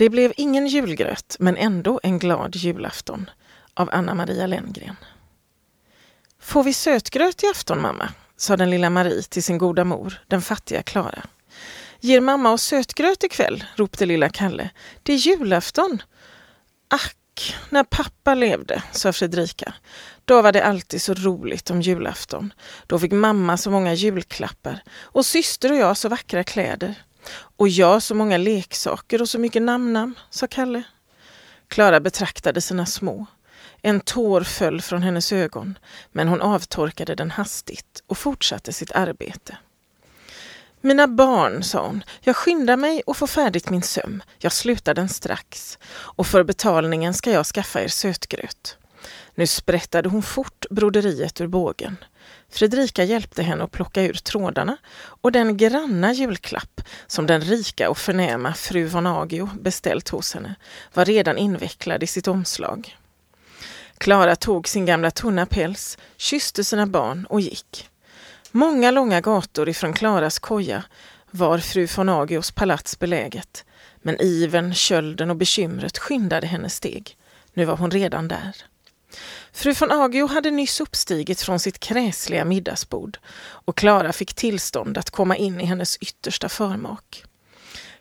Det blev ingen julgröt, men ändå en glad julafton av Anna Maria Lenngren. Får vi sötgröt i afton, mamma? sa den lilla Marie till sin goda mor, den fattiga Klara. Ger mamma oss sötgröt ikväll? ropte lilla Kalle. Det är julafton. Ack, när pappa levde, sa Fredrika. Då var det alltid så roligt om julafton. Då fick mamma så många julklappar och syster och jag så vackra kläder. Och jag så många leksaker och så mycket namnnamn, sa Kalle. Klara betraktade sina små. En tår föll från hennes ögon, men hon avtorkade den hastigt och fortsatte sitt arbete. Mina barn, sa hon, jag skyndar mig och får färdigt min söm. Jag slutar den strax och för betalningen ska jag skaffa er sötgröt. Nu sprättade hon fort broderiet ur bågen. Fredrika hjälpte henne att plocka ur trådarna och den granna julklapp som den rika och förnäma fru von Agio beställt hos henne var redan invecklad i sitt omslag. Klara tog sin gamla tunna päls, kysste sina barn och gick. Många långa gator ifrån Klaras koja var fru von Agios palats beläget, men iven, kölden och bekymret skyndade hennes steg. Nu var hon redan där. Fru von Agio hade nyss uppstigit från sitt kräsliga middagsbord och Klara fick tillstånd att komma in i hennes yttersta förmak.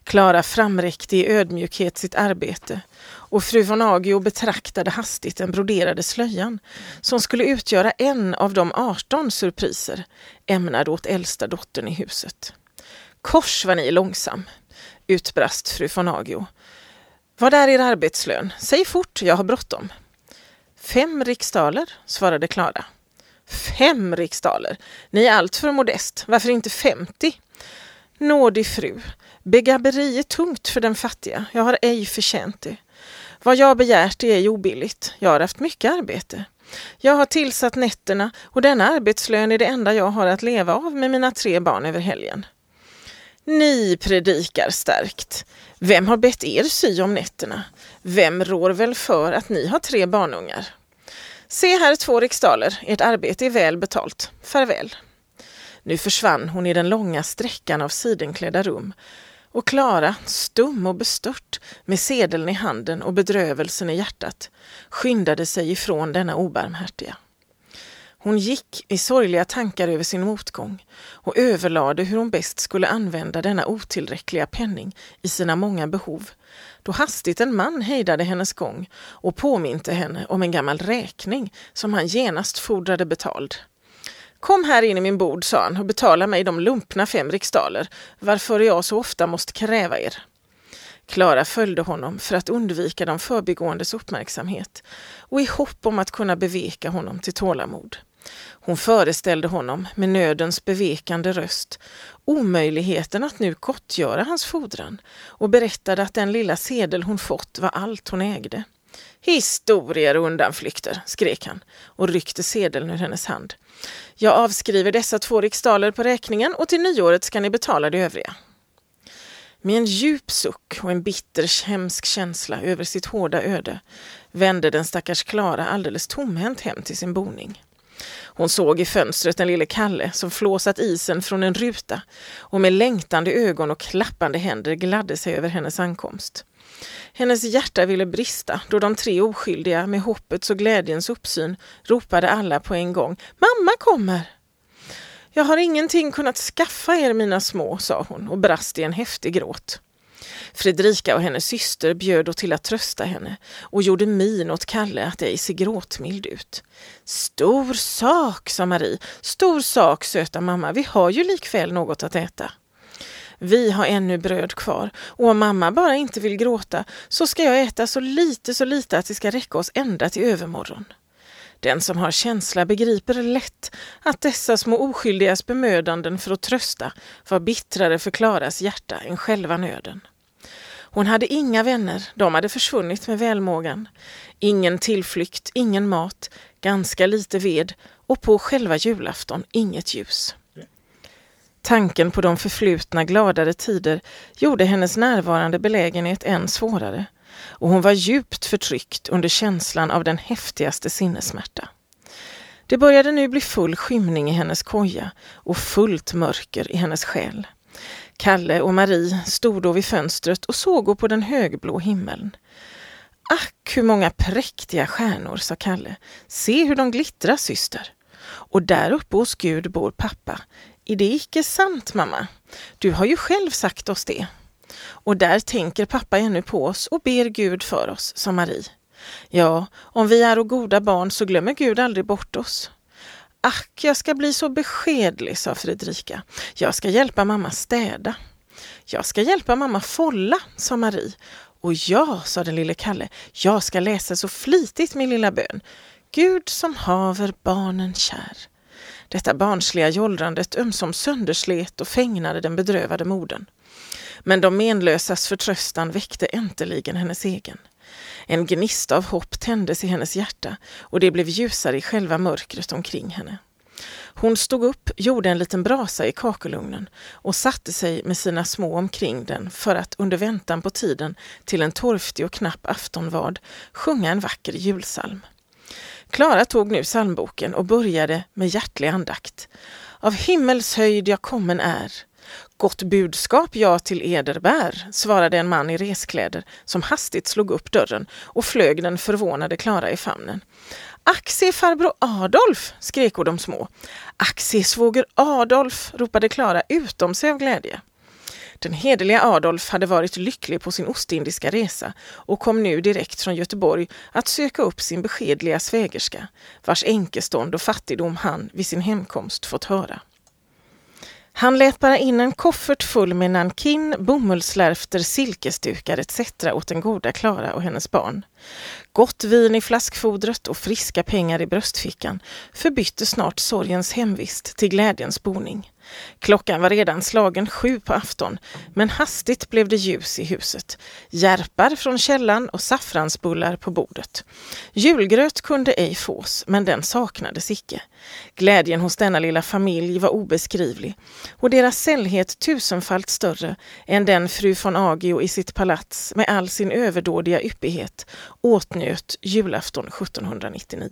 Klara framräckte i ödmjukhet sitt arbete och fru von Agio betraktade hastigt den broderade slöjan som skulle utgöra en av de 18 surpriser ämnade åt äldsta dottern i huset. Kors vad ni är långsam, utbrast fru von Agio. Vad är er arbetslön? Säg fort, jag har bråttom. Fem riksdaler, svarade Klara. Fem riksdaler? Ni är alltför modest. Varför inte femtio? Nådig fru, begaberi är tungt för den fattiga. Jag har ej förtjänt det. Vad jag begärt är obilligt. Jag har haft mycket arbete. Jag har tillsatt nätterna och denna arbetslön är det enda jag har att leva av med mina tre barn över helgen. Ni predikar starkt. Vem har bett er sy om nätterna? Vem rår väl för att ni har tre barnungar? Se här två riksdaler, ert arbete är väl betalt. Farväl. Nu försvann hon i den långa sträckan av sidenklädda rum och Klara, stum och bestört, med sedeln i handen och bedrövelsen i hjärtat, skyndade sig ifrån denna obarmhärtiga. Hon gick i sorgliga tankar över sin motgång och överlade hur hon bäst skulle använda denna otillräckliga penning i sina många behov, då hastigt en man hejdade hennes gång och påminte henne om en gammal räkning som han genast fordrade betald. Kom här in i min bord, sa han, och betala mig de lumpna fem riksdaler, varför jag så ofta måste kräva er. Klara följde honom för att undvika de förbigåendes uppmärksamhet och i hopp om att kunna beveka honom till tålamod. Hon föreställde honom med nödens bevekande röst omöjligheten att nu gottgöra hans fordran och berättade att den lilla sedel hon fått var allt hon ägde. Historier och undanflykter, skrek han och ryckte sedeln ur hennes hand. Jag avskriver dessa två riksdaler på räkningen och till nyåret ska ni betala det övriga. Med en djup suck och en bitter hemsk känsla över sitt hårda öde vände den stackars Klara alldeles tomhänt hem till sin boning. Hon såg i fönstret den lille Kalle som flåsat isen från en ruta och med längtande ögon och klappande händer gladde sig över hennes ankomst. Hennes hjärta ville brista då de tre oskyldiga med hoppets och glädjens uppsyn ropade alla på en gång Mamma kommer! Jag har ingenting kunnat skaffa er mina små, sa hon och brast i en häftig gråt. Fredrika och hennes syster bjöd då till att trösta henne och gjorde min åt Kalle att ej se gråtmild ut. Stor sak, sa Marie. Stor sak, söta mamma. Vi har ju likväl något att äta. Vi har ännu bröd kvar och om mamma bara inte vill gråta så ska jag äta så lite, så lite att det ska räcka oss ända till övermorgon. Den som har känsla begriper lätt att dessa små oskyldigas bemödanden för att trösta var bittrare för Klaras hjärta än själva nöden. Hon hade inga vänner, de hade försvunnit med välmågan. Ingen tillflykt, ingen mat, ganska lite ved och på själva julafton inget ljus. Tanken på de förflutna gladare tider gjorde hennes närvarande belägenhet än svårare och hon var djupt förtryckt under känslan av den häftigaste sinnessmärta. Det började nu bli full skymning i hennes koja och fullt mörker i hennes själ. Kalle och Marie stod då vid fönstret och såg på den högblå himlen. Ack, hur många präktiga stjärnor, sa Kalle. Se hur de glittrar, syster. Och där uppe hos Gud bor pappa. Är det icke sant, mamma? Du har ju själv sagt oss det. Och där tänker pappa ännu på oss och ber Gud för oss, sa Marie. Ja, om vi är goda barn så glömmer Gud aldrig bort oss. Ack, jag ska bli så beskedlig, sa Fredrika. Jag ska hjälpa mamma städa. Jag ska hjälpa mamma folla, sa Marie. Och ja, sa den lille Kalle, jag ska läsa så flitigt min lilla bön. Gud som haver barnen kär. Detta barnsliga jollrandet ömsom sönderslet och fägnade den bedrövade modern. Men de menlösas förtröstan väckte äntligen hennes egen. En gnista av hopp tändes i hennes hjärta och det blev ljusare i själva mörkret omkring henne. Hon stod upp, gjorde en liten brasa i kakelugnen och satte sig med sina små omkring den för att under väntan på tiden till en torftig och knapp aftonvard sjunga en vacker julsalm. Klara tog nu psalmboken och började med hjärtlig andakt. Av himmels höjd jag kommen är, Gott budskap jag till eder bär, svarade en man i reskläder som hastigt slog upp dörren och flög den förvånade Klara i famnen. Ack se farbror Adolf, skrek de små. Ack se svåger Adolf, ropade Klara utom sig av glädje. Den hederliga Adolf hade varit lycklig på sin ostindiska resa och kom nu direkt från Göteborg att söka upp sin beskedliga svägerska, vars enkestånd och fattigdom han vid sin hemkomst fått höra. Han lät bara in en koffert full med nankin, bomullslärfter, silkesdukar etc. åt den goda Klara och hennes barn. Gott vin i flaskfodret och friska pengar i bröstfickan förbytte snart sorgens hemvist till glädjens boning. Klockan var redan slagen sju på afton, men hastigt blev det ljus i huset. Järpar från källan och saffransbullar på bordet. Julgröt kunde ej fås, men den saknades icke. Glädjen hos denna lilla familj var obeskrivlig och deras sällhet tusenfalt större än den fru von Agio i sitt palats med all sin överdådiga yppighet åtnjöt julafton 1799.